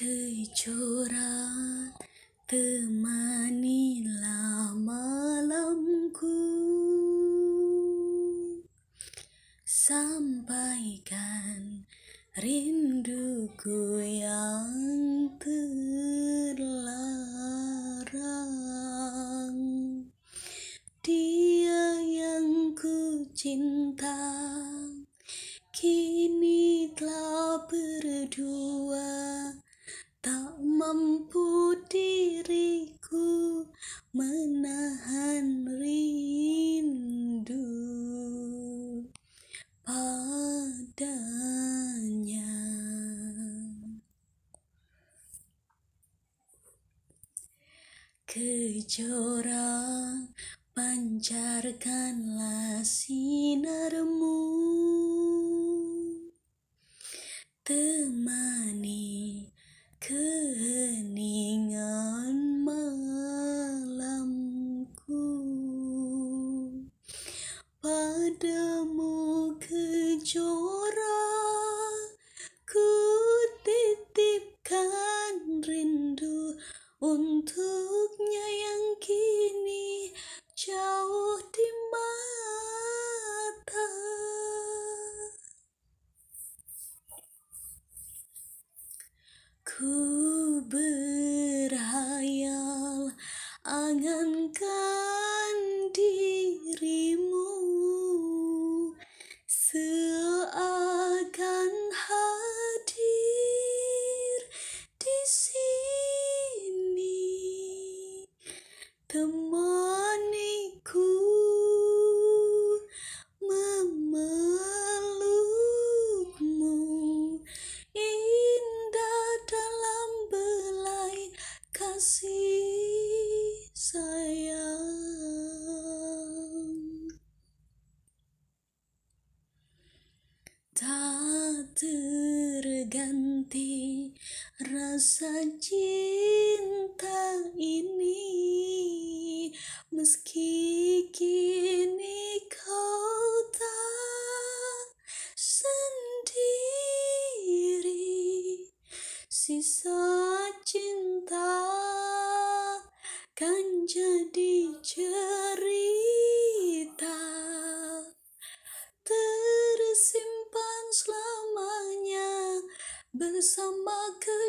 Kejora temanilah malamku. Sampaikan rinduku yang terlarang. Dia yang ku cinta Kini telah berdua mampu diriku menahan rindu. Padanya. Kejora pancarkanlah sinarmu. Temani untuknya yang kini jauh di mata. Ku berhayal angankan dirimu. Seakan kasih sayang. Tak terganti rasa cinta ini. Meski kini kau tak sendiri Sisa kan jadi cerita Tersimpan selamanya bersama ke